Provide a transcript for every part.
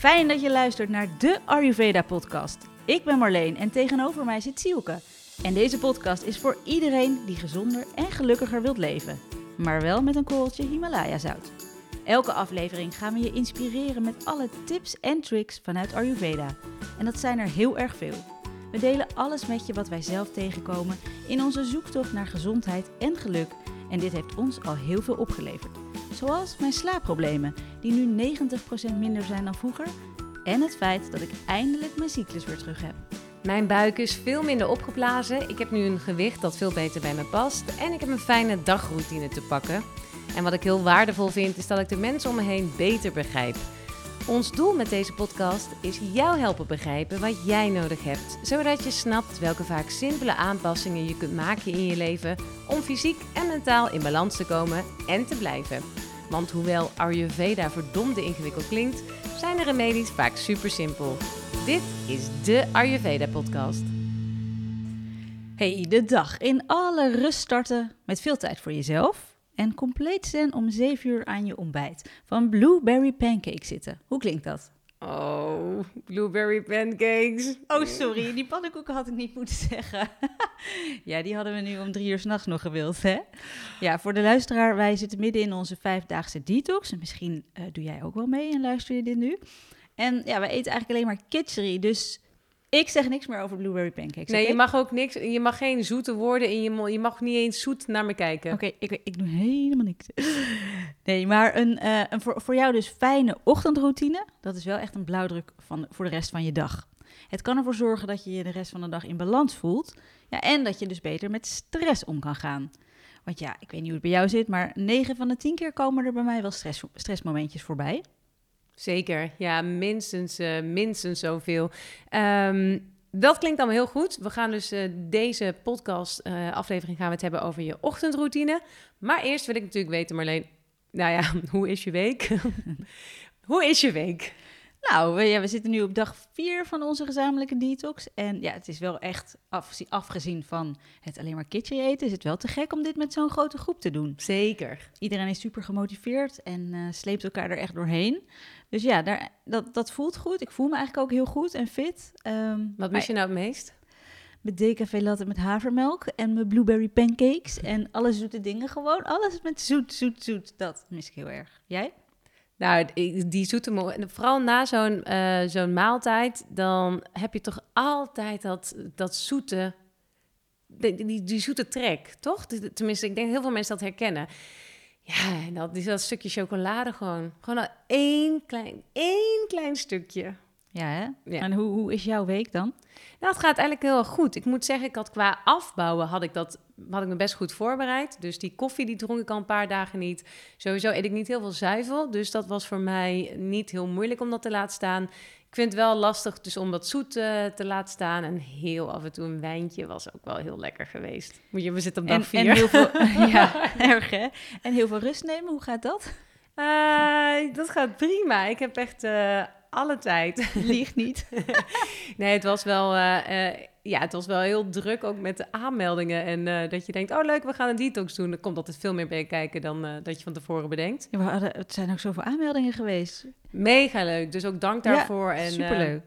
Fijn dat je luistert naar de Ayurveda podcast. Ik ben Marleen en tegenover mij zit Sielke. En deze podcast is voor iedereen die gezonder en gelukkiger wilt leven. Maar wel met een korreltje Himalaya zout. Elke aflevering gaan we je inspireren met alle tips en tricks vanuit Ayurveda. En dat zijn er heel erg veel. We delen alles met je wat wij zelf tegenkomen in onze zoektocht naar gezondheid en geluk. En dit heeft ons al heel veel opgeleverd. Zoals mijn slaapproblemen, die nu 90% minder zijn dan vroeger. En het feit dat ik eindelijk mijn cyclus weer terug heb. Mijn buik is veel minder opgeblazen. Ik heb nu een gewicht dat veel beter bij me past. En ik heb een fijne dagroutine te pakken. En wat ik heel waardevol vind, is dat ik de mensen om me heen beter begrijp. Ons doel met deze podcast is jou helpen begrijpen wat jij nodig hebt, zodat je snapt welke vaak simpele aanpassingen je kunt maken in je leven om fysiek en mentaal in balans te komen en te blijven. Want hoewel Ayurveda verdomde ingewikkeld klinkt, zijn de remedies vaak super simpel. Dit is de Ayurveda podcast. Hey, de dag in alle rust starten met veel tijd voor jezelf en compleet zijn om 7 uur aan je ontbijt van blueberry pancakes zitten. Hoe klinkt dat? Oh, blueberry pancakes. Oh, sorry, die pannenkoeken had ik niet moeten zeggen. ja, die hadden we nu om drie uur s'nachts nog gewild, hè? Ja, voor de luisteraar, wij zitten midden in onze vijfdaagse detox. En misschien uh, doe jij ook wel mee en luister je dit nu. En ja, wij eten eigenlijk alleen maar kitchery, dus ik zeg niks meer over blueberry pancakes. Nee, okay? je mag ook niks. Je mag geen zoete woorden in je mond. Je mag niet eens zoet naar me kijken. Oké, ik, ik doe helemaal niks. Nee, maar een, uh, een voor, voor jou dus fijne ochtendroutine. Dat is wel echt een blauwdruk van, voor de rest van je dag. Het kan ervoor zorgen dat je je de rest van de dag in balans voelt. Ja, en dat je dus beter met stress om kan gaan. Want ja, ik weet niet hoe het bij jou zit, maar 9 van de 10 keer komen er bij mij wel stress, stressmomentjes voorbij. Zeker, ja, minstens, uh, minstens zoveel. Um, dat klinkt allemaal heel goed. We gaan dus uh, deze podcast uh, aflevering gaan we het hebben over je ochtendroutine. Maar eerst wil ik natuurlijk weten, Marleen, nou ja, hoe is je week? hoe is je week? Nou, we, ja, we zitten nu op dag 4 van onze gezamenlijke detox. En ja, het is wel echt, af, afgezien van het alleen maar kitchen eten, is het wel te gek om dit met zo'n grote groep te doen. Zeker. Iedereen is super gemotiveerd en uh, sleept elkaar er echt doorheen. Dus ja, daar, dat, dat voelt goed. Ik voel me eigenlijk ook heel goed en fit. Um, Wat mis je nou het meest? Mijn decafé latte met havermelk en mijn blueberry pancakes en alle zoete dingen gewoon. Alles met zoet, zoet, zoet. Dat mis ik heel erg. Jij? Nou, die zoete, vooral na zo'n uh, zo'n maaltijd, dan heb je toch altijd dat, dat zoete, die, die, die zoete trek, toch? Tenminste, ik denk dat heel veel mensen dat herkennen. Ja, en dat is dat stukje chocolade gewoon. Gewoon al één klein, één klein stukje. Ja, hè? Ja. En hoe, hoe is jouw week dan? Nou, het gaat eigenlijk heel erg goed. Ik moet zeggen, ik had qua afbouwen had ik dat had ik me best goed voorbereid. Dus die koffie die dronk ik al een paar dagen niet. Sowieso eet ik niet heel veel zuivel. Dus dat was voor mij niet heel moeilijk om dat te laten staan. Ik vind het wel lastig dus om dat zoet uh, te laten staan. En heel af en toe een wijntje was ook wel heel lekker geweest. Moet je, we zitten op dag en, vier. En heel veel, ja, erg hè? En heel veel rust nemen, hoe gaat dat? Uh, dat gaat prima. Ik heb echt uh, alle tijd. Lieg niet. nee, het was wel, uh, uh, ja, het was wel heel druk ook met de aanmeldingen. En uh, dat je denkt, oh leuk, we gaan een detox doen. Er komt altijd veel meer bij kijken dan dat je van tevoren bedenkt. Ja, maar hadden, het zijn ook zoveel aanmeldingen geweest. Mega leuk, dus ook dank daarvoor. Ja, en, superleuk.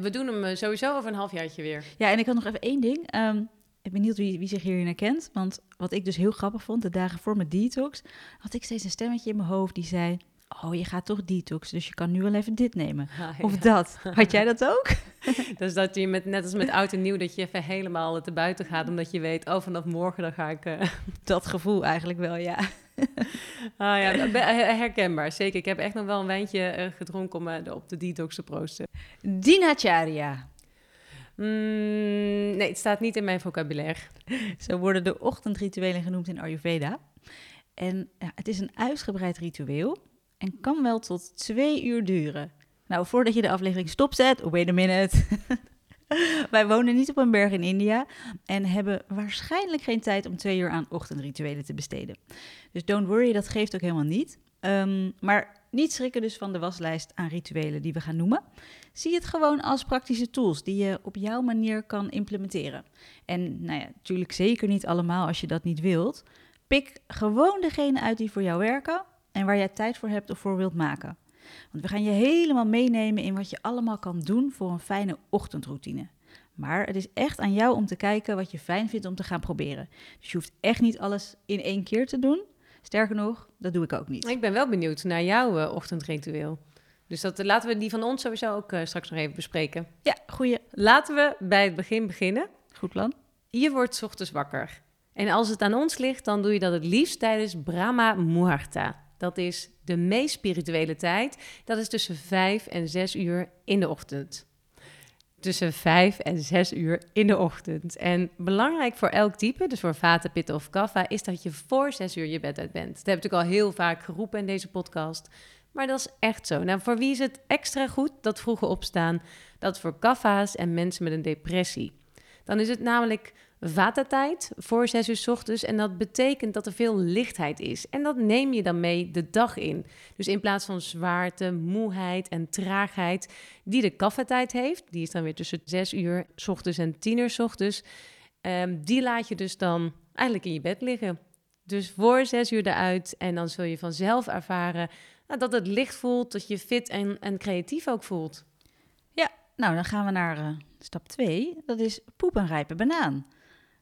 we doen hem sowieso over een halfjaartje weer. Ja, en ik had nog even één ding. Um, ik ben benieuwd wie, wie zich hierin herkent. Want wat ik dus heel grappig vond, de dagen voor mijn detox... had ik steeds een stemmetje in mijn hoofd die zei... Oh, je gaat toch detox, dus je kan nu wel even dit nemen. Ah, Of dat. Had jij dat ook? dus dat je met, net als met oud en nieuw, dat je even helemaal te buiten gaat, omdat je weet, oh, vanaf morgen dan ga ik. Uh... Dat gevoel eigenlijk wel, ja. ah ja, herkenbaar, zeker. Ik heb echt nog wel een wijntje uh, gedronken om uh, op de detox te proosten. Dinacharya. Mm, nee, het staat niet in mijn vocabulaire. Zo worden de ochtendrituelen genoemd in Ayurveda. En ja, het is een uitgebreid ritueel en kan wel tot twee uur duren. Nou, voordat je de aflevering stopzet, wait a minute. Wij wonen niet op een berg in India en hebben waarschijnlijk geen tijd om twee uur aan ochtendrituelen te besteden. Dus don't worry, dat geeft ook helemaal niet. Um, maar niet schrikken dus van de waslijst aan rituelen die we gaan noemen. Zie het gewoon als praktische tools die je op jouw manier kan implementeren. En nou ja, natuurlijk zeker niet allemaal als je dat niet wilt. Pik gewoon degene uit die voor jou werken en waar jij tijd voor hebt of voor wilt maken. Want we gaan je helemaal meenemen in wat je allemaal kan doen voor een fijne ochtendroutine. Maar het is echt aan jou om te kijken wat je fijn vindt om te gaan proberen. Dus je hoeft echt niet alles in één keer te doen. Sterker nog, dat doe ik ook niet. Ik ben wel benieuwd naar jouw uh, ochtendritueel. Dus dat, laten we die van ons sowieso ook uh, straks nog even bespreken. Ja, goeie. Laten we bij het begin beginnen. Goed plan. Je wordt 's ochtends wakker. En als het aan ons ligt, dan doe je dat het liefst tijdens Brahma Muhurta. Dat is de meest spirituele tijd. Dat is tussen 5 en 6 uur in de ochtend. Tussen 5 en 6 uur in de ochtend. En belangrijk voor elk type, dus voor vata, pitta of kapha, is dat je voor 6 uur je bed uit bent. Dat heb ik al heel vaak geroepen in deze podcast. Maar dat is echt zo. Nou, voor wie is het extra goed dat vroege opstaan? Dat voor kapha's en mensen met een depressie. Dan is het namelijk vata-tijd voor 6 uur s ochtends. En dat betekent dat er veel lichtheid is. En dat neem je dan mee de dag in. Dus in plaats van zwaarte, moeheid en traagheid die de kaffietijd heeft, die is dan weer tussen 6 uur s ochtends en 10 uur s ochtends, um, die laat je dus dan eigenlijk in je bed liggen. Dus voor 6 uur eruit en dan zul je vanzelf ervaren nou, dat het licht voelt, dat je fit en, en creatief ook voelt. Ja, nou dan gaan we naar uh, stap 2. Dat is poep een rijpe banaan.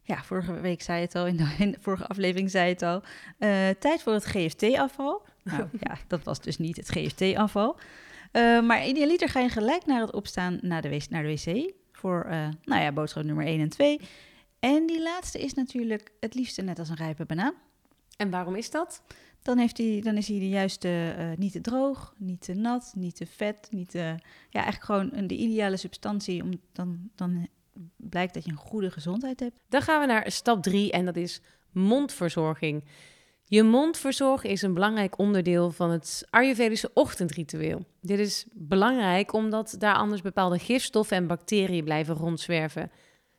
Ja, vorige week zei het al, in de, in de vorige aflevering zei het al. Uh, tijd voor het GFT-afval. Nou ja, dat was dus niet het GFT-afval. Uh, maar idealiter ga je gelijk naar het opstaan naar de, naar de wc. Voor, uh, nou ja, boodschap nummer 1 en 2. En die laatste is natuurlijk het liefste net als een rijpe banaan. En waarom is dat? Dan, heeft hij, dan is hij de juiste, uh, niet te droog, niet te nat, niet te vet. Niet te, ja, eigenlijk gewoon de ideale substantie. Om, dan, dan blijkt dat je een goede gezondheid hebt. Dan gaan we naar stap 3 en dat is mondverzorging. Je mond verzorgen is een belangrijk onderdeel van het Ayurvedische ochtendritueel. Dit is belangrijk omdat daar anders bepaalde gifstoffen en bacteriën blijven rondzwerven.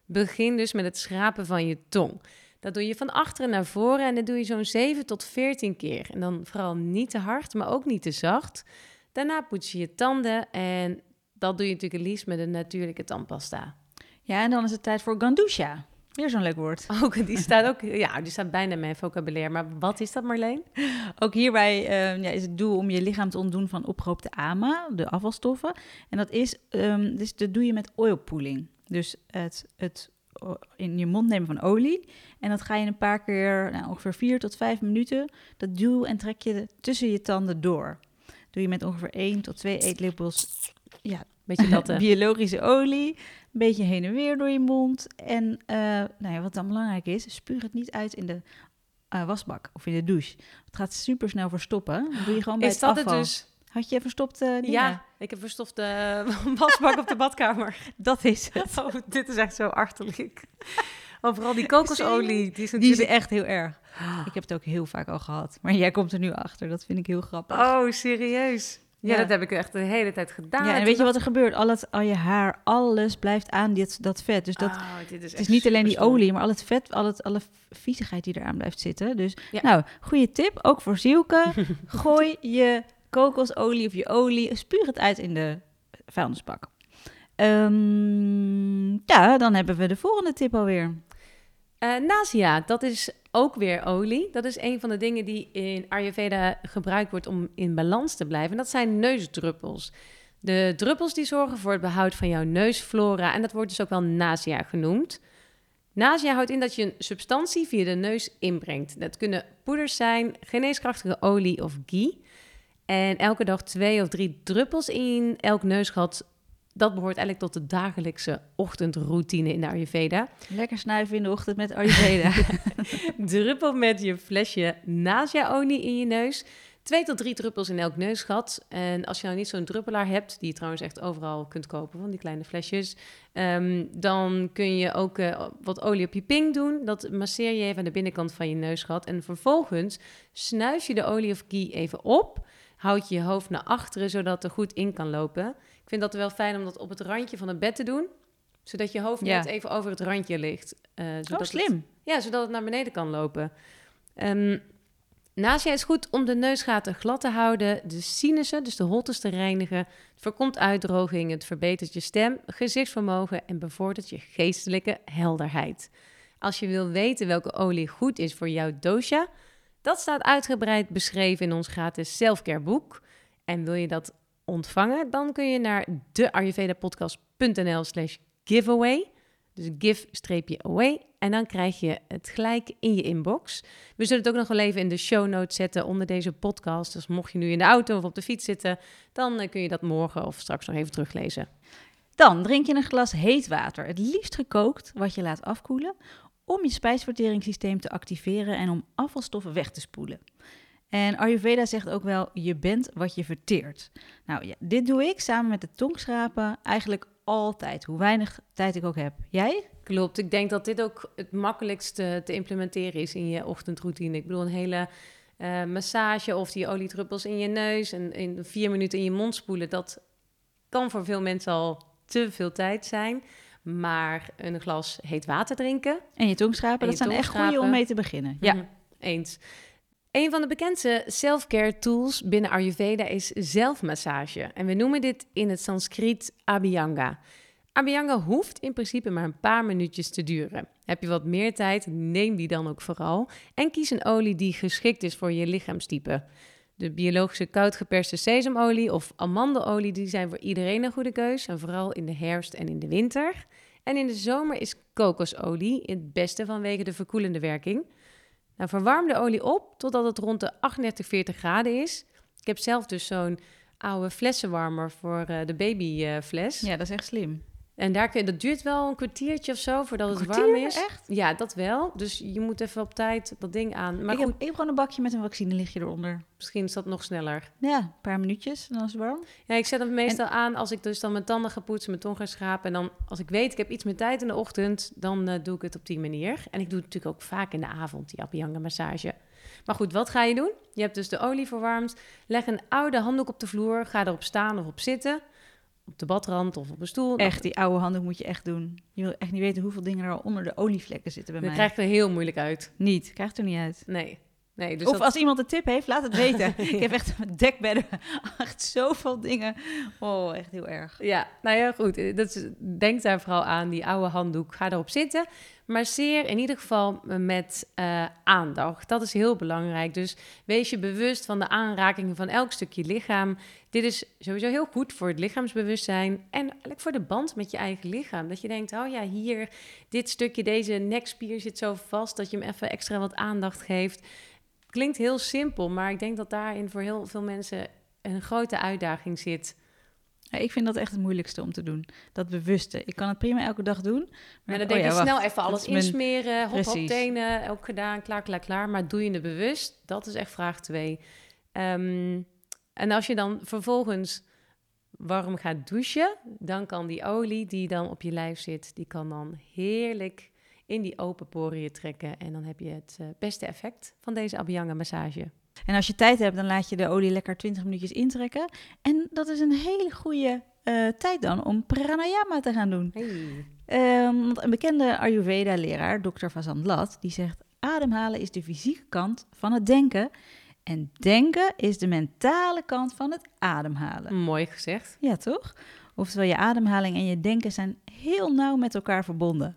Begin dus met het schrapen van je tong. Dat doe je van achteren naar voren en dat doe je zo'n 7 tot 14 keer. En dan vooral niet te hard, maar ook niet te zacht. Daarna poets je je tanden en dat doe je natuurlijk het liefst met een natuurlijke tandpasta. Ja, en dan is het tijd voor Gandusha. Weer zo'n leuk woord. Ook, die staat ook, ja, die staat bijna in mijn vocabulaire. Maar wat is dat, Marleen? Ook hierbij uh, ja, is het doel om je lichaam te ontdoen van opgehoopte AMA, de afvalstoffen. En dat is, um, dus dat doe je met oil pooling. Dus het, het in je mond nemen van olie. En dat ga je een paar keer, nou, ongeveer vier tot vijf minuten, dat duw en trek je tussen je tanden door. Doe je met ongeveer 1 tot 2 eetlepels ja, Beetje dat, biologische olie. Een beetje heen en weer door je mond. En uh, nou ja, wat dan belangrijk is, spuug het niet uit in de uh, wasbak of in de douche. Het gaat super snel verstoppen. Dan doe je gewoon bij is het dat afval. het dus? Had je verstopte dingen? Ja, ik heb verstopte wasbak op de badkamer. Dat is het. Oh, dit is echt zo achterlijk. Overal die kokosolie. Die is, natuurlijk... die is echt heel erg. Ik heb het ook heel vaak al gehad. Maar jij komt er nu achter. Dat vind ik heel grappig. Oh, serieus? Ja, dat heb ik echt de hele tijd gedaan. Ja, en weet je wat er gebeurt? Al, het, al je haar, alles blijft aan dit, dat vet. Dus dat, oh, dit is het is niet alleen die olie, maar al het vet, al het, alle viezigheid die eraan blijft zitten. Dus ja. nou, goede tip, ook voor Zielke. Gooi je kokosolie of je olie, spuur het uit in de vuilnisbak. Um, ja, dan hebben we de volgende tip alweer. Uh, nasia, dat is ook weer olie. Dat is een van de dingen die in Ayurveda gebruikt wordt om in balans te blijven. En dat zijn neusdruppels. De druppels die zorgen voor het behoud van jouw neusflora. En dat wordt dus ook wel nasia genoemd. Nasia houdt in dat je een substantie via de neus inbrengt. Dat kunnen poeders zijn, geneeskrachtige olie of ghee. En elke dag twee of drie druppels in elk neusgat dat behoort eigenlijk tot de dagelijkse ochtendroutine in de Ayurveda. Lekker snuiven in de ochtend met Ayurveda. Druppel met je flesje nasia-olie in je neus. Twee tot drie druppels in elk neusgat. En als je nou niet zo'n druppelaar hebt, die je trouwens echt overal kunt kopen, van die kleine flesjes, um, dan kun je ook uh, wat olie op je ping doen. Dat masseer je even aan de binnenkant van je neusgat. En vervolgens snuif je de olie of ghee even op. Houd je je hoofd naar achteren, zodat het er goed in kan lopen. Ik vind dat wel fijn om dat op het randje van het bed te doen. Zodat je hoofd ja. net even over het randje ligt. Uh, zodat oh, slim. Het, ja, zodat het naar beneden kan lopen. Um, naast je is goed om de neusgaten glad te houden, de sinussen, dus de holtes te reinigen. Het voorkomt uitdroging, het verbetert je stem, gezichtsvermogen en bevordert je geestelijke helderheid. Als je wil weten welke olie goed is voor jouw dosha, dat staat uitgebreid beschreven in ons gratis selfcare boek. En wil je dat ontvangen, dan kun je naar deayurvedapodcast.nl slash giveaway. Dus give-away. En dan krijg je het gelijk in je inbox. We zullen het ook nog wel even in de show notes zetten onder deze podcast. Dus mocht je nu in de auto of op de fiets zitten, dan eh, kun je dat morgen of straks nog even teruglezen. Dan drink je een glas heet water, het liefst gekookt, wat je laat afkoelen, om je spijsverteringssysteem te activeren en om afvalstoffen weg te spoelen. En Ayurveda zegt ook wel, je bent wat je verteert. Nou ja, dit doe ik samen met de tongschrapen eigenlijk altijd, hoe weinig tijd ik ook heb. Jij? Klopt, ik denk dat dit ook het makkelijkste te implementeren is in je ochtendroutine. Ik bedoel, een hele uh, massage of die oliedruppels in je neus en in vier minuten in je mond spoelen, dat kan voor veel mensen al te veel tijd zijn. Maar een glas heet water drinken. En je tongschrapen, dat zijn echt goede om mee te beginnen. Ja, mhm, eens. Een van de bekendste self-care tools binnen Ayurveda is zelfmassage. En we noemen dit in het Sanskriet Abhyanga. Abhyanga hoeft in principe maar een paar minuutjes te duren. Heb je wat meer tijd, neem die dan ook vooral. En kies een olie die geschikt is voor je lichaamstype. De biologische koudgeperste sesamolie of amandelolie die zijn voor iedereen een goede keus. En vooral in de herfst en in de winter. En in de zomer is kokosolie het beste vanwege de verkoelende werking. Nou, verwarm de olie op totdat het rond de 38, 40 graden is. Ik heb zelf dus zo'n oude flessenwarmer voor uh, de babyfles. ja, dat is echt slim. En daar kun je, dat duurt wel een kwartiertje of zo voordat het warm is. Echt? Ja, dat wel. Dus je moet even op tijd dat ding aan. Maar ik, goed, heb, ik heb gewoon een bakje met een vaccinelichtje eronder. Misschien is dat nog sneller. Ja, een paar minuutjes en dan is het warm. Ja, ik zet hem meestal aan als ik dus dan mijn tanden ga poetsen, mijn tong ga schrapen. En dan als ik weet, ik heb iets meer tijd in de ochtend, dan uh, doe ik het op die manier. En ik doe het natuurlijk ook vaak in de avond, die Abhyanga massage. Maar goed, wat ga je doen? Je hebt dus de olie verwarmd. Leg een oude handdoek op de vloer. Ga erop staan of op zitten op de badrand of op een stoel. Echt, die oude handdoek moet je echt doen. Je wil echt niet weten hoeveel dingen er al onder de olievlekken zitten bij mij. Dat krijgt er heel moeilijk uit. Niet, krijgt er niet uit. Nee. Nee, dus of als iemand een tip heeft, laat het weten. Ik heb echt dekbedden, echt zoveel dingen. Oh, echt heel erg. Ja, nou ja, goed. Dat denk daar vooral aan, die oude handdoek. Ga erop zitten. Maar zeer in ieder geval met uh, aandacht. Dat is heel belangrijk. Dus wees je bewust van de aanrakingen van elk stukje lichaam. Dit is sowieso heel goed voor het lichaamsbewustzijn en eigenlijk voor de band met je eigen lichaam. Dat je denkt, oh ja, hier, dit stukje, deze nekspier zit zo vast dat je hem even extra wat aandacht geeft. Klinkt heel simpel, maar ik denk dat daarin voor heel veel mensen een grote uitdaging zit. Ja, ik vind dat echt het moeilijkste om te doen. Dat bewuste. Ik kan het prima elke dag doen. Maar, dan denk je oh snel even alles insmeren, hop, hop, tenen, ook gedaan, klaar, klaar, klaar. Maar doe je het bewust? Dat is echt vraag twee. Um, en als je dan vervolgens warm gaat douchen, dan kan die olie die dan op je lijf zit, die kan dan heerlijk in die open poriën trekken. En dan heb je het uh, beste effect van deze Abhyanga massage. En als je tijd hebt, dan laat je de olie lekker 20 minuutjes intrekken. En dat is een hele goede uh, tijd dan om pranayama te gaan doen. Hey. Um, een bekende Ayurveda-leraar, Dr. Vazan Lat, die zegt... ademhalen is de fysieke kant van het denken... En denken is de mentale kant van het ademhalen. Mooi gezegd. Ja, toch? Oftewel, je ademhaling en je denken zijn heel nauw met elkaar verbonden.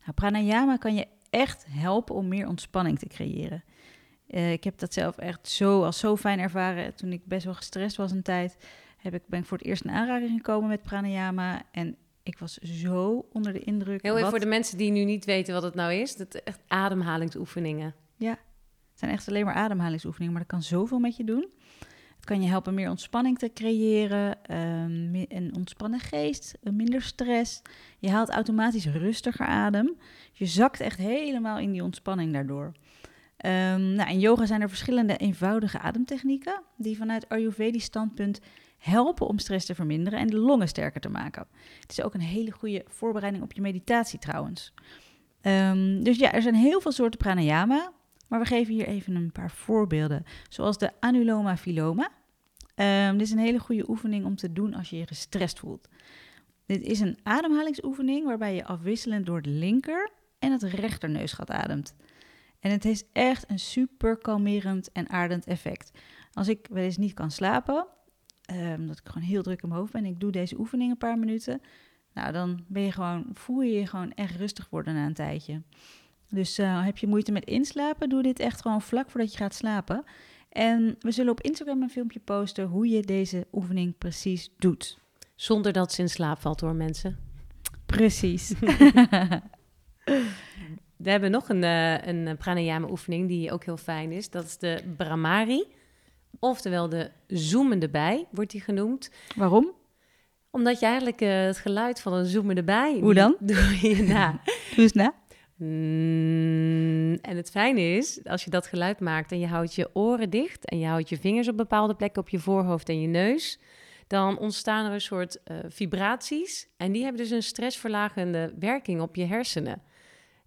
Nou, pranayama kan je echt helpen om meer ontspanning te creëren. Uh, ik heb dat zelf echt zo, als zo fijn ervaren. Toen ik best wel gestrest was een tijd, heb ik, ben ik voor het eerst in aanraking gekomen met pranayama. En ik was zo onder de indruk. Heel even voor de mensen die nu niet weten wat het nou is. Dat echt ademhalingsoefeningen. Ja, het zijn echt alleen maar ademhalingsoefeningen, maar dat kan zoveel met je doen. Het kan je helpen meer ontspanning te creëren, um, een ontspannen geest, minder stress. Je haalt automatisch rustiger adem. Je zakt echt helemaal in die ontspanning daardoor. Um, nou, in yoga zijn er verschillende eenvoudige ademtechnieken die vanuit Ayurvedisch standpunt helpen om stress te verminderen en de longen sterker te maken. Het is ook een hele goede voorbereiding op je meditatie trouwens. Um, dus ja, er zijn heel veel soorten pranayama. Maar we geven hier even een paar voorbeelden, zoals de anuloma filoma. Um, dit is een hele goede oefening om te doen als je je gestrest voelt. Dit is een ademhalingsoefening waarbij je afwisselend door het linker en het rechterneusgat ademt. En het heeft echt een super kalmerend en aardend effect. Als ik wel eens niet kan slapen, um, omdat ik gewoon heel druk in mijn hoofd ben en ik doe deze oefening een paar minuten, nou dan ben je gewoon, voel je je gewoon echt rustig worden na een tijdje. Dus uh, heb je moeite met inslapen, doe dit echt gewoon vlak voordat je gaat slapen. En we zullen op Instagram een filmpje posten hoe je deze oefening precies doet. Zonder dat ze in slaap valt hoor, mensen. Precies. We hebben nog een, uh, een pranayama oefening die ook heel fijn is. Dat is de Brahmari. Oftewel de zoemende bij, wordt die genoemd. Waarom? Omdat je eigenlijk uh, het geluid van een zoemende bij... Hoe dan? Doe je na. Doe eens na. Mm, en het fijne is, als je dat geluid maakt en je houdt je oren dicht... en je houdt je vingers op bepaalde plekken op je voorhoofd en je neus... dan ontstaan er een soort uh, vibraties. En die hebben dus een stressverlagende werking op je hersenen.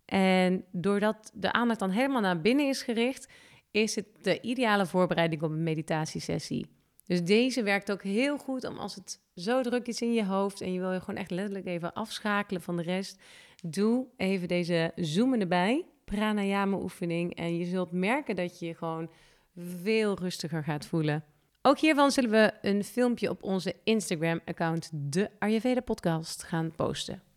En doordat de aandacht dan helemaal naar binnen is gericht, is het de ideale voorbereiding op een meditatiesessie. Dus deze werkt ook heel goed om als het zo druk is in je hoofd en je wil je gewoon echt letterlijk even afschakelen van de rest. Doe even deze zoomende bij, pranayama oefening en je zult merken dat je je gewoon veel rustiger gaat voelen. Ook hiervan zullen we een filmpje op onze Instagram-account, de Ayurveda Podcast, gaan posten.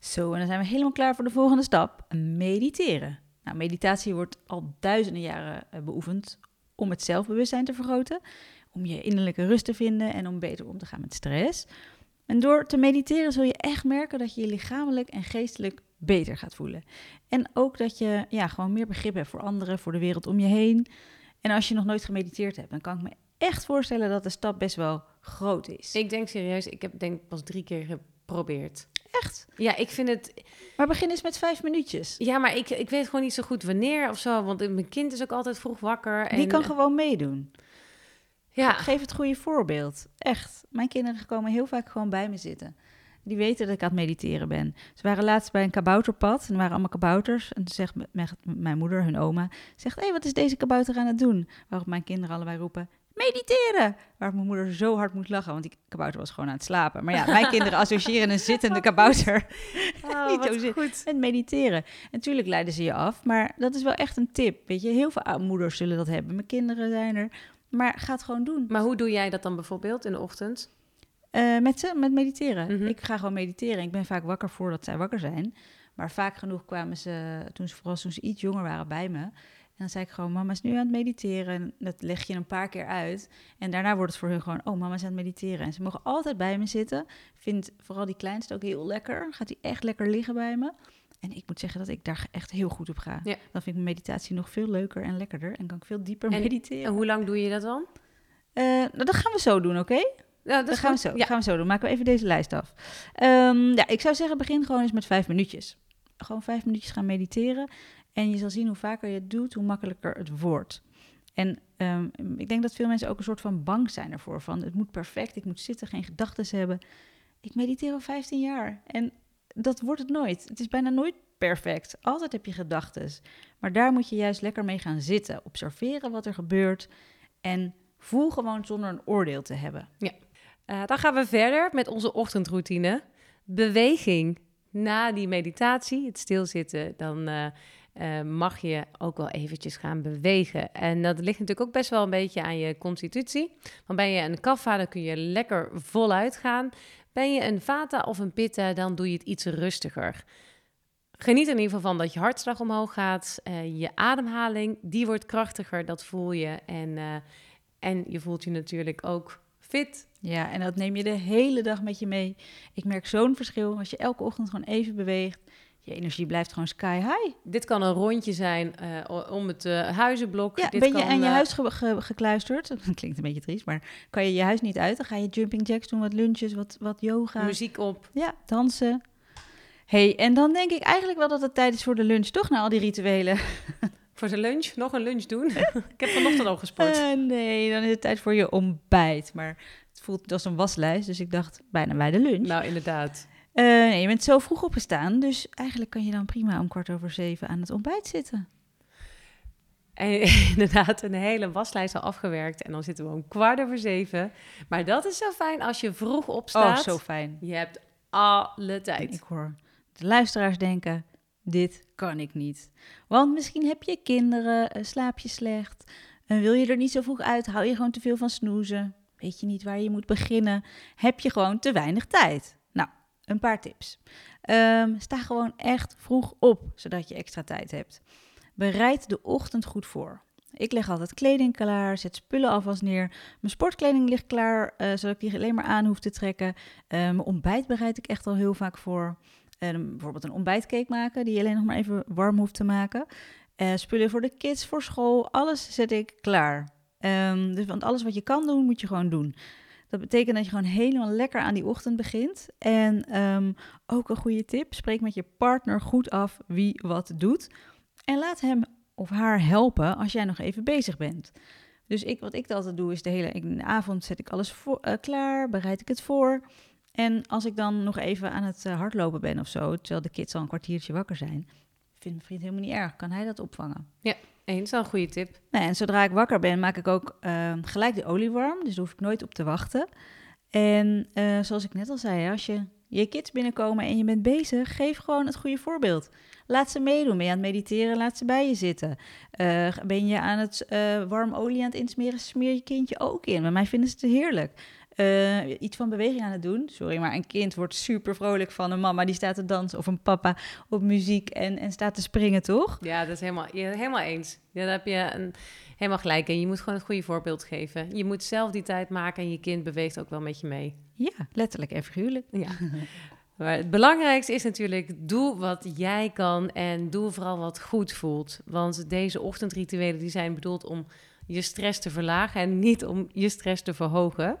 Zo, en dan zijn we helemaal klaar voor de volgende stap: mediteren. Nou, meditatie wordt al duizenden jaren eh, beoefend om het zelfbewustzijn te vergroten, om je innerlijke rust te vinden en om beter om te gaan met stress. En door te mediteren zul je echt merken dat je je lichamelijk en geestelijk beter gaat voelen. En ook dat je ja, gewoon meer begrip hebt voor anderen, voor de wereld om je heen. En als je nog nooit gemediteerd hebt, dan kan ik me echt voorstellen dat de stap best wel groot is. Ik denk serieus, ik heb denk pas drie keer geprobeerd. Echt? Ja, ik vind het... Maar begin eens met vijf minuutjes. Ja, maar ik, ik weet gewoon niet zo goed wanneer of zo. Want mijn kind is ook altijd vroeg wakker. En... Die kan gewoon meedoen. Ja. Geef het goede voorbeeld. Echt. Mijn kinderen komen heel vaak gewoon bij me zitten. Die weten dat ik aan het mediteren ben. Ze waren laatst bij een kabouterpad. En er waren allemaal kabouters. En zegt mijn moeder, hun oma, zegt... Hé, hey, wat is deze kabouter aan het doen? Waarop mijn kinderen allebei roepen mediteren. Waar mijn moeder zo hard moet lachen, want die kabouter was gewoon aan het slapen. Maar ja, mijn kinderen associëren een zittende kabouter oh, niet zo goed. met mediteren. Natuurlijk leiden ze je af, maar dat is wel echt een tip. Weet je, heel veel moeders zullen dat hebben. Mijn kinderen zijn er. Maar ga het gewoon doen. Maar hoe doe jij dat dan bijvoorbeeld in de ochtend? Uh, met ze, met mediteren. Mhm. Ik ga gewoon mediteren. Ik ben vaak wakker voordat zij wakker zijn. Maar vaak genoeg kwamen ze, toen ze, vooral toen ze iets jonger waren, bij me dan zei ik gewoon, mama is nu aan het mediteren. En dat leg je een paar keer uit. En daarna wordt het voor hun gewoon, oh, mama is aan het mediteren. En ze mogen altijd bij me zitten. Vindt vooral die kleinste ook heel lekker. Gaat hij echt lekker liggen bij me. En ik moet zeggen dat ik daar echt heel goed op ga. Dan vind ik mijn meditatie nog veel leuker en lekkerder. En kan ik veel dieper mediteren. En hoe lang doe je dat dan? Uh, nou, dat gaan we zo doen, oké? Ja, dat, gaan we zo. Ja. gaan we zo doen. Maken we even deze lijst af. Um, ja, ik zou zeggen, begin gewoon eens met vijf minuutjes. Gewoon vijf minuutjes gaan mediteren. En je zal zien hoe vaker je het doet, hoe makkelijker het wordt. En ehm, ik denk dat veel mensen ook een soort van bang zijn ervoor. Van het moet perfect, ik moet zitten, geen gedachten hebben. Ik mediteer al 15 jaar en dat wordt het nooit. Het is bijna nooit perfect. Altijd heb je gedachten. Maar daar moet je juist lekker mee gaan zitten. Observeren wat er gebeurt. En voel gewoon zonder een oordeel te hebben. Ja. Uh, dan gaan we verder met onze ochtendroutine. Beweging. Na die meditatie, het stilzitten, dan uh, uh, mag je ook wel eventjes gaan bewegen. En dat ligt natuurlijk ook best wel een beetje aan je constitutie. Want ben je een kaffa, dan kun je lekker voluit gaan. Ben je een vata of een pitta, dan doe je het iets rustiger. Geniet in ieder geval van dat je hartslag omhoog gaat. Uh, je ademhaling, die wordt krachtiger, dat voel je. En, uh, en je voelt je natuurlijk ook fit. Ja, en dat neem je de hele dag met je mee. Ik merk zo'n verschil als je elke ochtend gewoon even beweegt je energie blijft gewoon sky high. Dit kan een rondje zijn uh, om het uh, huizenblok. Ja, Dit ben je aan je uh, huis ge gekluisterd? Dat klinkt een beetje triest, maar kan je je huis niet uit? Dan ga je jumping jacks doen, wat lunches, wat, wat yoga. Muziek op. Ja, dansen. hey, en dan denk ik eigenlijk wel dat het tijd is voor de lunch, toch? Na al die rituelen. Voor de lunch? Nog een lunch doen? ik heb vanochtend al gesport. nee, dan is het tijd voor je ontbijt. Maar het voelt als een waslijst, dus ik dacht bijna bij de lunch. Nou, inderdaad. Uh, nee, je bent zo vroeg opgestaan, dus eigenlijk kan je dan prima om kwart over zeven aan het ontbijt zitten. En inderdaad, een hele waslijst al afgewerkt. En dan zitten we om kwart over zeven. Maar dat is zo fijn als je vroeg opstaat. Oh, zo fijn. Je hebt alle tijd. Ik hoor de luisteraars denken, dit kan ik niet. Want misschien heb je kinderen, slaap je slecht. En wil je er niet zo vroeg uit, hou je gewoon te veel van snoezen. Weet je niet waar je moet beginnen. Heb je gewoon te weinig tijd. Een paar tips. Um, sta gewoon echt vroeg op, zodat je extra tijd hebt. Bereid de ochtend goed voor. Ik leg altijd kleding klaar, zet spullen alvast neer. Mijn sportkleding ligt klaar, uh, zodat ik die alleen maar aan hoef te trekken. Uh, mijn ontbijt bereid ik echt al heel vaak voor. Uh, bijvoorbeeld een ontbijtcake maken, die je alleen nog maar even warm hoeft te maken. spullen voor de kids, voor school, alles zet ik klaar. Dus want alles wat je kan doen, moet je gewoon doen. Dat betekent dat je gewoon helemaal lekker aan die ochtend begint. En um, ook een goede tip: spreek met je partner goed af wie wat doet. En laat hem of haar helpen als jij nog even bezig bent. Dus ik, wat ik altijd doe, is de hele in de avond zet ik alles voor, uh, klaar, bereid ik het voor. En als ik dan nog even aan het uh, hardlopen ben of zo, terwijl de kids al een kwartiertje wakker zijn, vindt mijn vriend helemaal niet erg. Kan hij dat opvangen? Ja, eens al een goede tip. Nee, en zodra ik wakker ben, maak ik ook uh, gelijk de olie warm. Dus daar hoef ik nooit op te wachten. En uh, zoals ik net al zei, als je je kids binnenkomen en je bent bezig, geef gewoon het goede voorbeeld. Laat ze meedoen. Ben je aan het mediteren, laat ze bij je zitten. Uh, ben je aan het uh, warm olie aan het insmeren, smeer je kindje ook in. Bij mij vinden ze het heerlijk. Uh, iets van beweging aan het doen. Sorry, maar een kind wordt super vrolijk van een mama die staat te dansen of een papa op muziek en, en staat te springen, toch? Ja, dat is helemaal, helemaal eens. Ja, daar heb je een, helemaal gelijk in. Je moet gewoon het goede voorbeeld geven. Je moet zelf die tijd maken en je kind beweegt ook wel met je mee. Ja, letterlijk en figuurlijk. Ja. Maar het belangrijkste is natuurlijk, doe wat jij kan en doe vooral wat goed voelt. Want deze ochtendrituelen die zijn bedoeld om je stress te verlagen en niet om je stress te verhogen.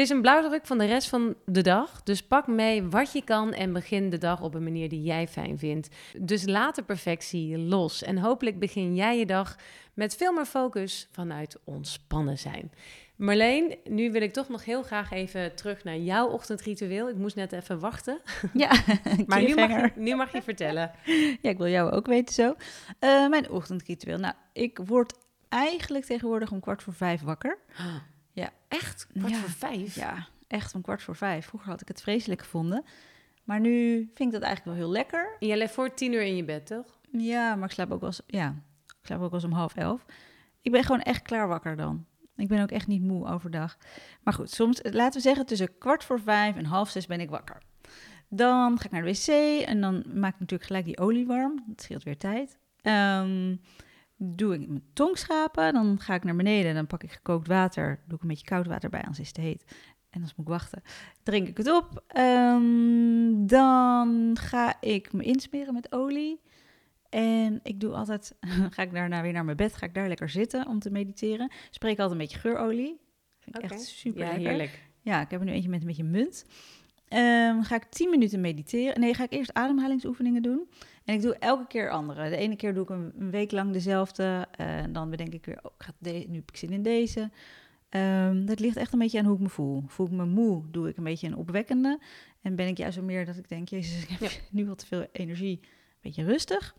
Het is een blauwdruk van de rest van de dag. Dus pak mee wat je kan en begin de dag op een manier die jij fijn vindt. Dus laat de perfectie los. En hopelijk begin jij je dag met veel meer focus vanuit ontspannen zijn. Marleen, nu wil ik toch nog heel graag even terug naar jouw ochtendritueel. Ik moest net even wachten. Ja, maar nu mag, je, nu mag, je, vertellen. ja, ik wil jou ook weten zo. Uh, mijn ochtendritueel. Nou, ik word eigenlijk tegenwoordig om kwart voor vijf wakker. Ja. Echt? Kwart voor vijf? Ja, echt om kwart voor vijf. Vroeger had ik het vreselijk gevonden. Maar nu vind ik dat eigenlijk wel heel lekker. En jij ligt voor tien uur in je bed, toch? Ja, maar ik slaap ook wel eens, ja, ik slaap ook wel eens om half elf. Ik ben gewoon echt klaar wakker dan. Ik ben ook echt niet moe overdag. Maar goed, soms, laten we zeggen, tussen kwart voor vijf en half zes ben ik wakker. Dan ga ik naar de wc en dan maak ik natuurlijk gelijk die olie warm. Dat scheelt weer tijd. Um, doe ik mijn tong schapen, dan ga ik naar beneden, dan pak ik gekookt water, doe ik een beetje koud water bij, anders is het te heet. En dan moet ik wachten. Drink ik het op. Um, dan ga ik me insmeren met olie. En ik doe altijd, ga ik daarna weer naar mijn bed, ga ik daar lekker zitten om te mediteren. Spreek altijd een beetje geurolie. Vind ik okay. echt super ja, heerlijk. Ja, ik heb er nu eentje met een beetje munt. Um, ga ik 10 minuten mediteren. Nee, ga ik eerst ademhalingsoefeningen doen. En ik doe elke keer andere. De ene keer doe ik een, week lang dezelfde. En uh, dan bedenk ik weer, oh, ga nu heb ik zin in deze. Um, dat ligt echt een beetje aan hoe ik me voel. Voel ik me moe, doe ik een beetje een opwekkende. En ben ik juist zo meer dat ik denk, jezus, ik heb ja. nu wat te veel energie. Een beetje rustig.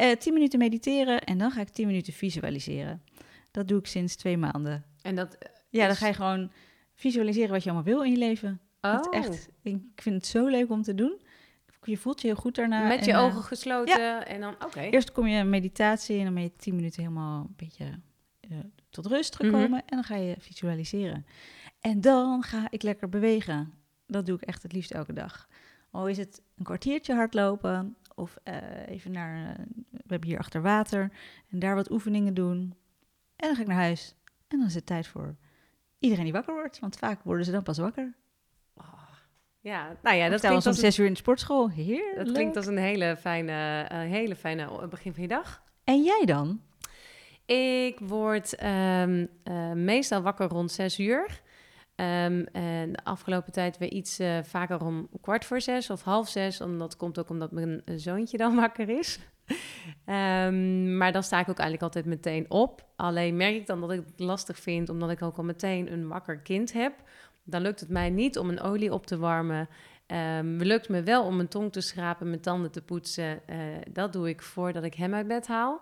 Uh, 10 minuten mediteren en dan ga ik 10 minuten visualiseren. Dat doe ik sinds twee maanden. En dat Ja, dan ga je gewoon visualiseren wat je allemaal wil in je leven. Oh. echt, ik vind het zo leuk om te doen. Je voelt je heel goed daarna. Met je en, uh, ogen gesloten ja. en dan, oké. Eerst kom je in meditatie en dan ben je 10 minuten helemaal een beetje uh, tot rust gekomen. Mm -hmm. En dan ga je visualiseren. En dan ga ik lekker bewegen. Dat doe ik echt het liefst elke dag. Al is het een kwartiertje hardlopen of uh, even naar, we hebben hier achter water en daar wat oefeningen doen. En dan ga ik naar huis. En dan is het tijd voor iedereen die wakker wordt, want vaak worden ze dan pas wakker. Ja, nou ja, dat klinkt als om zes uur in de sportschool. Heerlijk. Dat klinkt als een hele fijne, uh, hele fijne begin van je dag. En jij dan? Ik word um, uh, meestal wakker rond zes uur. Um, en de afgelopen tijd weer iets uh, vaker om kwart voor zes of half zes. En dat komt ook omdat mijn zoontje dan wakker is. um, maar dan sta ik ook eigenlijk altijd meteen op. Alleen merk ik dan dat ik het lastig vind, omdat ik ook al meteen een wakker kind heb dan lukt het mij niet om een olie op te warmen. Um, lukt me wel om mijn tong te schrapen, mijn tanden te poetsen. Uh, dat doe ik voordat ik hem uit bed haal.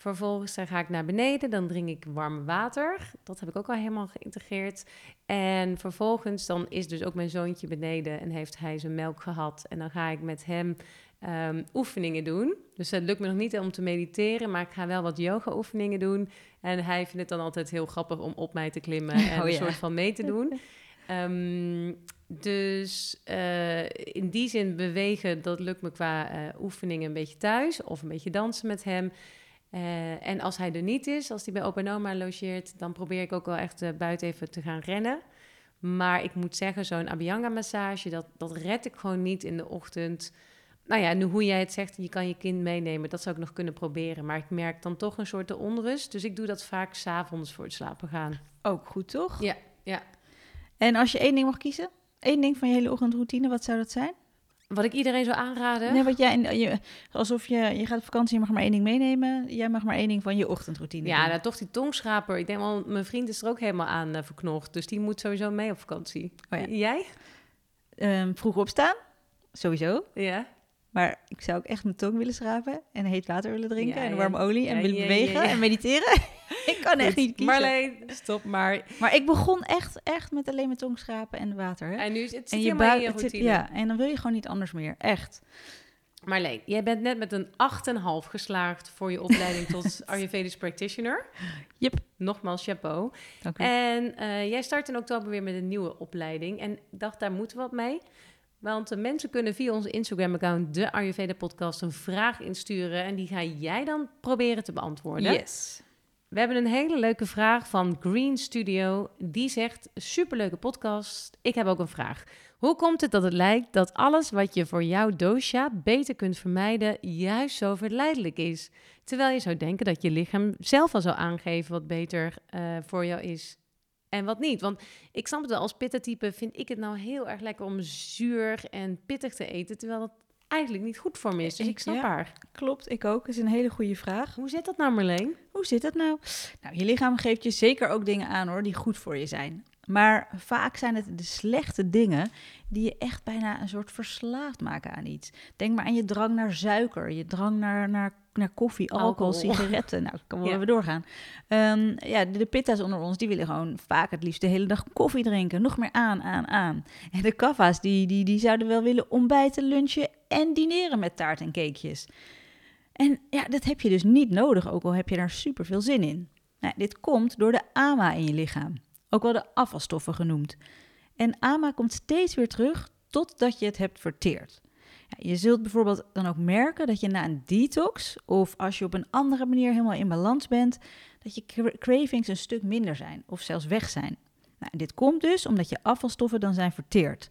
Vervolgens dan ga ik naar beneden, dan drink ik warm water. Dat heb ik ook al helemaal geïntegreerd. En vervolgens dan is dus ook mijn zoontje beneden en heeft hij zijn melk gehad. En dan ga ik met hem um, oefeningen doen. Dus het lukt me nog niet om te mediteren, maar ik ga wel wat yoga oefeningen doen. En hij vindt het dan altijd heel grappig om op mij te klimmen en oh, een ja. soort van mee te doen. Um, dus uh, in die zin bewegen, dat lukt me qua uh, oefeningen een beetje thuis of een beetje dansen met hem. Eh, en als hij er niet is, als hij bij opa en oma logeert, dan probeer ik ook wel echt eh, buiten even te gaan rennen. Maar ik moet zeggen, zo'n Abhyanga-massage, dat, dat red ik gewoon niet in de ochtend. Nou ja, nu hoe jij het zegt, je kan je kind meenemen, dat zou ik nog kunnen proberen. Maar ik merk dan toch een soort de onrust. Dus ik doe dat vaak s'avonds voor het slapen gaan. Ook goed, toch? Ja, ja. En als je één ding mag kiezen, één ding van je hele ochtendroutine, wat zou dat zijn? Wat ik iedereen zou aanraden. Nee, wat jij, je, alsof je, je gaat op vakantie, je mag maar één ding meenemen. Jij mag maar één ding van je ochtendroutine Ja, nou, toch die tongschraper. Ik denk wel, mijn vriend is er ook helemaal aan eh, verknocht. Dus die moet sowieso mee op vakantie. Oh ja. Jij? Ehm, vroeg opstaan, sowieso. Ja. Maar ik zou ook echt mijn tong willen schrapen en heet water willen drinken Ja, en ja. warme olie en willen bewegen en mediteren. ik kan echt niet kiezen. Marleen, stop maar. Maar ik begon echt, echt met alleen mijn tong schrapen en water. Hè? En nu is het zit en helemaal in buik- je zit- routine. ja, en dan wil je gewoon niet anders meer. Echt. Marleen, jij bent net met een 8,5 geslaagd voor je opleiding tot Ayurvedisch practitioner. Yep. Nogmaals, chapeau. Dank u. En eh, jij start in oktober weer met een nieuwe opleiding. En ik dacht, daar moeten we wat mee. Want de mensen kunnen via onze Instagram-account, de Ayurveda Podcast, een vraag insturen. En die ga jij dan proberen te beantwoorden. Yes. We hebben een hele leuke vraag van Green Studio. Die zegt: Superleuke podcast. Ik heb ook een vraag. Hoe komt het dat het lijkt dat alles wat je voor jouw dosha beter kunt vermijden, juist zo verleidelijk is? Terwijl je zou denken dat je lichaam zelf al zou aangeven wat beter eh, voor jou is en wat niet. Want ik snap het wel, als pittentype vind ik het nou heel erg lekker om zuur en pittig te eten, terwijl dat eigenlijk niet goed voor me is. Dus ik snap Ja. haar. Klopt, ik ook. Dat is een hele goede vraag. Hoe zit dat nou, Marleen? Hoe zit het nou? Nou, je lichaam geeft je zeker ook dingen aan hoor, die goed voor je zijn. Maar vaak zijn het de slechte dingen die je echt bijna een soort verslaafd maken aan iets. Denk maar aan je drang naar suiker, je drang naar, naar, naar koffie, alcohol, Alcohol. sigaretten. Nou, kan wel Ja. even doorgaan. Ehm, ja, de, de pitta's onder ons, die willen gewoon vaak het liefst de hele dag koffie drinken. Nog meer aan, aan, aan. En de kaffa's, die, die, die zouden wel willen ontbijten, lunchen en dineren met taart en cakejes. En ja, dat heb je dus niet nodig, ook al heb je daar super veel zin in. Nou, dit komt door de AMA in je lichaam, ook wel de afvalstoffen genoemd. En AMA komt steeds weer terug totdat je het hebt verteerd. Je zult bijvoorbeeld dan ook merken dat je na een detox, of als je op een andere manier helemaal in balans bent, dat je cra- cravings een stuk minder zijn, of zelfs weg zijn. Nou, dit komt dus omdat je afvalstoffen dan zijn verteerd.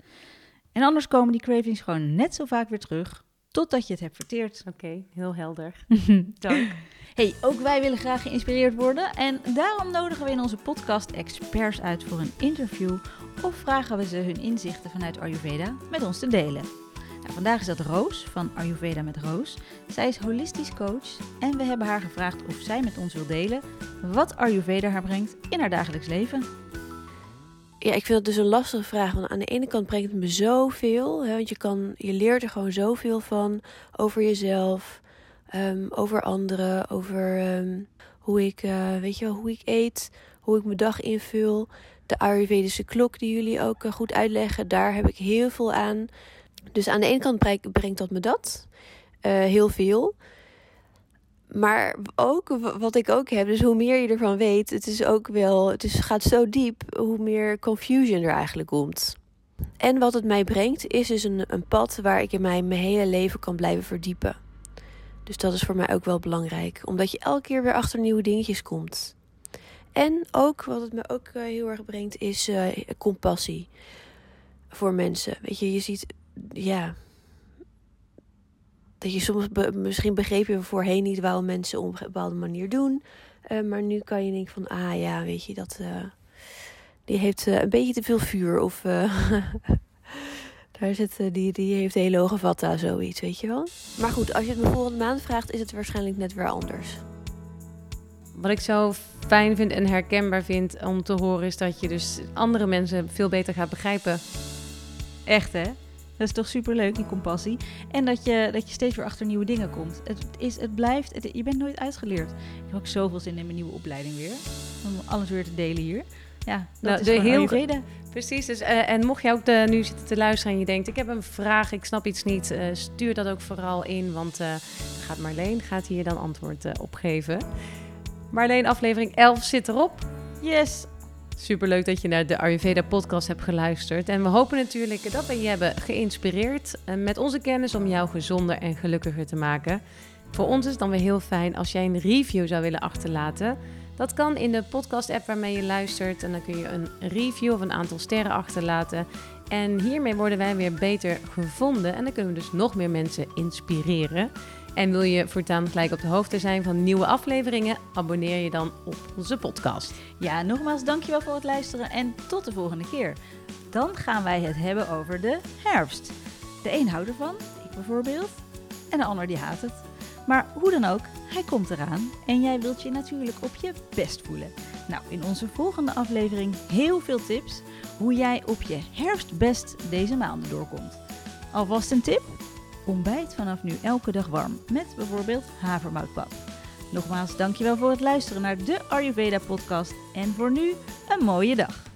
En anders komen die cravings gewoon net zo vaak weer terug, totdat je het hebt verteerd. Oké, heel helder. Dank. Hey, ook wij willen graag geïnspireerd worden en daarom nodigen we in onze podcast experts uit voor een interview of vragen we ze hun inzichten vanuit Ayurveda met ons te delen. Nou, vandaag is dat Roos van Ayurveda met Roos. Zij is holistisch coach en we hebben haar gevraagd of zij met ons wil delen wat Ayurveda haar brengt in haar dagelijks leven. Ja, ik vind het dus een lastige vraag. Want aan de ene kant brengt het me zoveel. Hè, want je, kan, je leert er gewoon zoveel van over jezelf, ehm, over anderen, over ehm, hoe, ik, eh, weet je wel, hoe ik eet, hoe ik mijn dag invul. De Ayurvedische klok die jullie ook eh, goed uitleggen, daar heb ik heel veel aan. Dus aan de ene kant brengt, brengt dat me dat. eh, heel veel. Maar ook wat ik ook heb, dus hoe meer je ervan weet, het is ook wel, het is, gaat zo diep, hoe meer confusion er eigenlijk komt. En wat het mij brengt, is dus een, een pad waar ik in mij mijn hele leven kan blijven verdiepen. Dus dat is voor mij ook wel belangrijk, omdat je elke keer weer achter nieuwe dingetjes komt. En ook, wat het me ook eh, heel erg brengt, is eh, compassie voor mensen. Weet je, je ziet, ja, dat je soms misschien begreep je voorheen niet waarom mensen op een bepaalde manier doen. Eh, maar nu kan je denken van, ah ja, weet je, dat, eh, die heeft eh, een beetje te veel vuur. Of daar zit, die, die heeft hele hoge vatta, zoiets, weet je wel. Maar goed, als je het me volgende maand vraagt, is het waarschijnlijk net weer anders. Wat ik zo fijn vind en herkenbaar vind om te horen, is dat je dus andere mensen veel beter gaat begrijpen. Echt hè? Dat is toch superleuk, die compassie. En dat je, dat je steeds weer achter nieuwe dingen komt. Het, is, het blijft, het- je bent nooit uitgeleerd. Ik heb ook zoveel zin in mijn nieuwe opleiding weer. Om alles weer te delen hier. Ja, dat Nou, is de heel- Ayurveda. Precies, dus, eh, en mocht je ook de, nu zitten te luisteren en je denkt, ik heb een vraag, ik snap iets niet, eh, stuur dat ook vooral in, want eh, gaat Marleen gaat hier dan antwoord op geven. Marleen, aflevering 11 zit erop. Yes! Superleuk dat je naar de Ayurveda podcast hebt geluisterd. En we hopen natuurlijk dat we je hebben geïnspireerd eh, met onze kennis om jou gezonder en gelukkiger te maken. Voor ons is het dan weer heel fijn als jij een review zou willen achterlaten. Dat kan in de podcast-app waarmee je luistert. En dan kun je een review of een aantal sterren achterlaten. En hiermee worden wij weer beter gevonden. En dan kunnen we dus nog meer mensen inspireren. En wil je voortaan gelijk op de hoogte zijn van nieuwe afleveringen? Abonneer je dan op onze podcast. Ja, nogmaals dankjewel voor het luisteren en tot de volgende keer. Dan gaan wij het hebben over de herfst. De een houdt ervan, ik bijvoorbeeld, en de ander die haat het. Maar hoe dan ook, hij komt eraan en jij wilt je natuurlijk op je best voelen. Nou, in onze volgende aflevering heel veel tips hoe jij op je herfstbest deze maanden doorkomt. Alvast een tip? Ontbijt vanaf nu elke dag warm met bijvoorbeeld havermoutpap. Nogmaals, dankjewel voor het luisteren naar de Ayurveda podcast en voor nu een mooie dag.